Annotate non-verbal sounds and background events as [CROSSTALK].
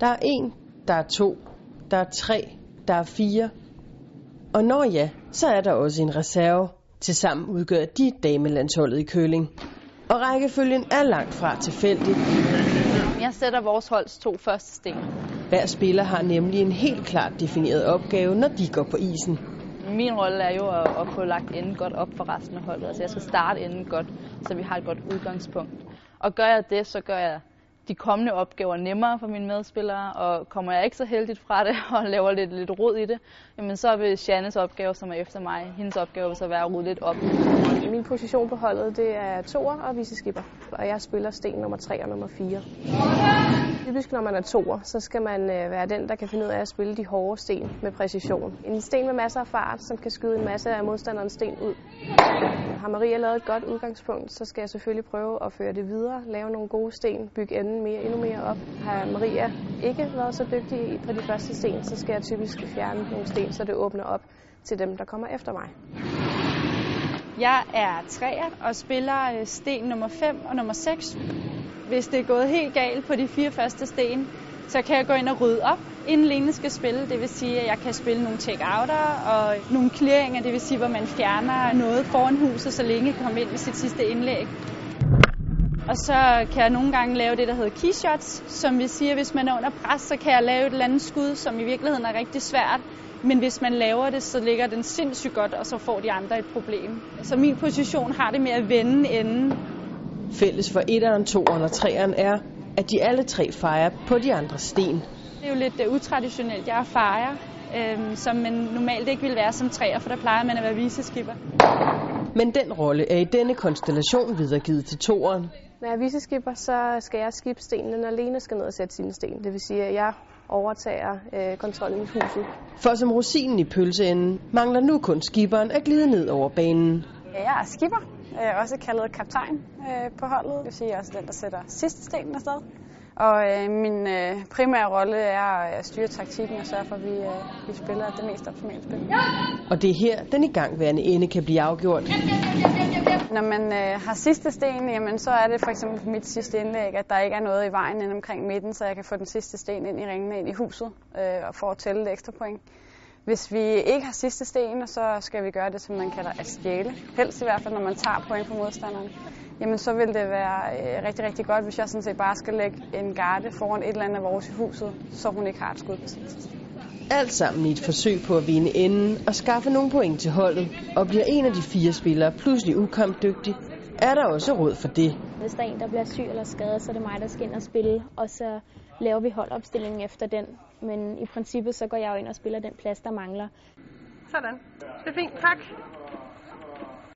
Der er en, der er to, der er tre, der er fire. Og når ja, så er der også en reserve. Tilsammen udgør de damelandsholdet i køling. Og rækkefølgen er langt fra tilfældig. Jeg sætter vores holds to første sten. Hver spiller har nemlig en helt klart defineret opgave, når de går på isen. Min rolle er jo at, at få lagt enden godt op for resten af holdet. Altså jeg skal starte enden godt, så vi har et godt udgangspunkt. Og gør jeg det, så gør jeg de kommende opgaver nemmere for mine medspillere, og kommer jeg ikke så heldigt fra det [LAUGHS] og laver lidt, lidt rod i det, jamen så vil Shannes opgave, som er efter mig, hendes opgave vil så være at rydde lidt op. Min position på holdet, det er toer og viseskipper, og jeg spiller sten nummer 3 og nummer 4. Typisk når man er toer, så skal man øh, være den, der kan finde ud af at spille de hårde sten med præcision. En sten med masser af fart, som kan skyde en masse af modstanderens sten ud. Har Maria lavet et godt udgangspunkt, så skal jeg selvfølgelig prøve at føre det videre, lave nogle gode sten, bygge enden mere, endnu mere op. Har Maria ikke været så dygtig på de første sten, så skal jeg typisk fjerne nogle sten, så det åbner op til dem, der kommer efter mig. Jeg er træer og spiller øh, sten nummer 5 og nummer 6. Hvis det er gået helt galt på de fire første sten, så kan jeg gå ind og rydde op, inden Lene skal spille. Det vil sige, at jeg kan spille nogle take-outer og nogle clearinger, det vil sige, hvor man fjerner noget foran huset, så længe kan komme ind med sit sidste indlæg. Og så kan jeg nogle gange lave det, der hedder keyshots, som vi siger, at hvis man er under pres, så kan jeg lave et eller andet skud, som i virkeligheden er rigtig svært. Men hvis man laver det, så ligger den sindssygt godt, og så får de andre et problem. Så min position har det med at vende enden. Fælles for etteren, toeren og 3'eren er, at de alle tre fejrer på de andre sten. Det er jo lidt uh, utraditionelt. Jeg er fejrer, øhm, som man normalt ikke ville være som træer, for der plejer man at være viseskipper. Men den rolle er i denne konstellation videregivet til toeren. Når jeg er viseskipper, så skal jeg skibe stenene, når Lene skal ned og sætte sine sten. Det vil sige, at jeg overtager øh, kontrollen i huset. For som rosinen i pølseenden mangler nu kun skiberen at glide ned over banen. Jeg er skipper, øh, også kaldet kaptajn øh, på holdet. Det vil sige, også den, der sætter sidste stenen afsted. Og øh, min øh, primære rolle er at styre taktikken og sørge for, at vi, øh, vi spiller det mest optimale spil. Og det er her, den igangværende ende kan blive afgjort. Når man øh, har sidste sten, jamen, så er det for eksempel mit sidste indlæg, at der ikke er noget i vejen ind omkring midten, så jeg kan få den sidste sten ind i ringene, ind i huset, øh, og få at tælle det ekstra point. Hvis vi ikke har sidste sten, så skal vi gøre det, som man kalder at stjæle. Helst i hvert fald, når man tager point fra modstanderen. Jamen, så vil det være øh, rigtig, rigtig godt, hvis jeg sådan set bare skal lægge en garde foran et eller andet af vores i huset, så hun ikke har et skud på sidste sten. Alt sammen i et forsøg på at vinde enden og skaffe nogle point til holdet. Og bliver en af de fire spillere pludselig ukampdygtig, er der også råd for det. Hvis der er en, der bliver syg eller skadet, så er det mig, der skal ind og spille, og så laver vi holdopstillingen efter den. Men i princippet, så går jeg jo ind og spiller den plads, der mangler. Sådan. Det er fint. Tak.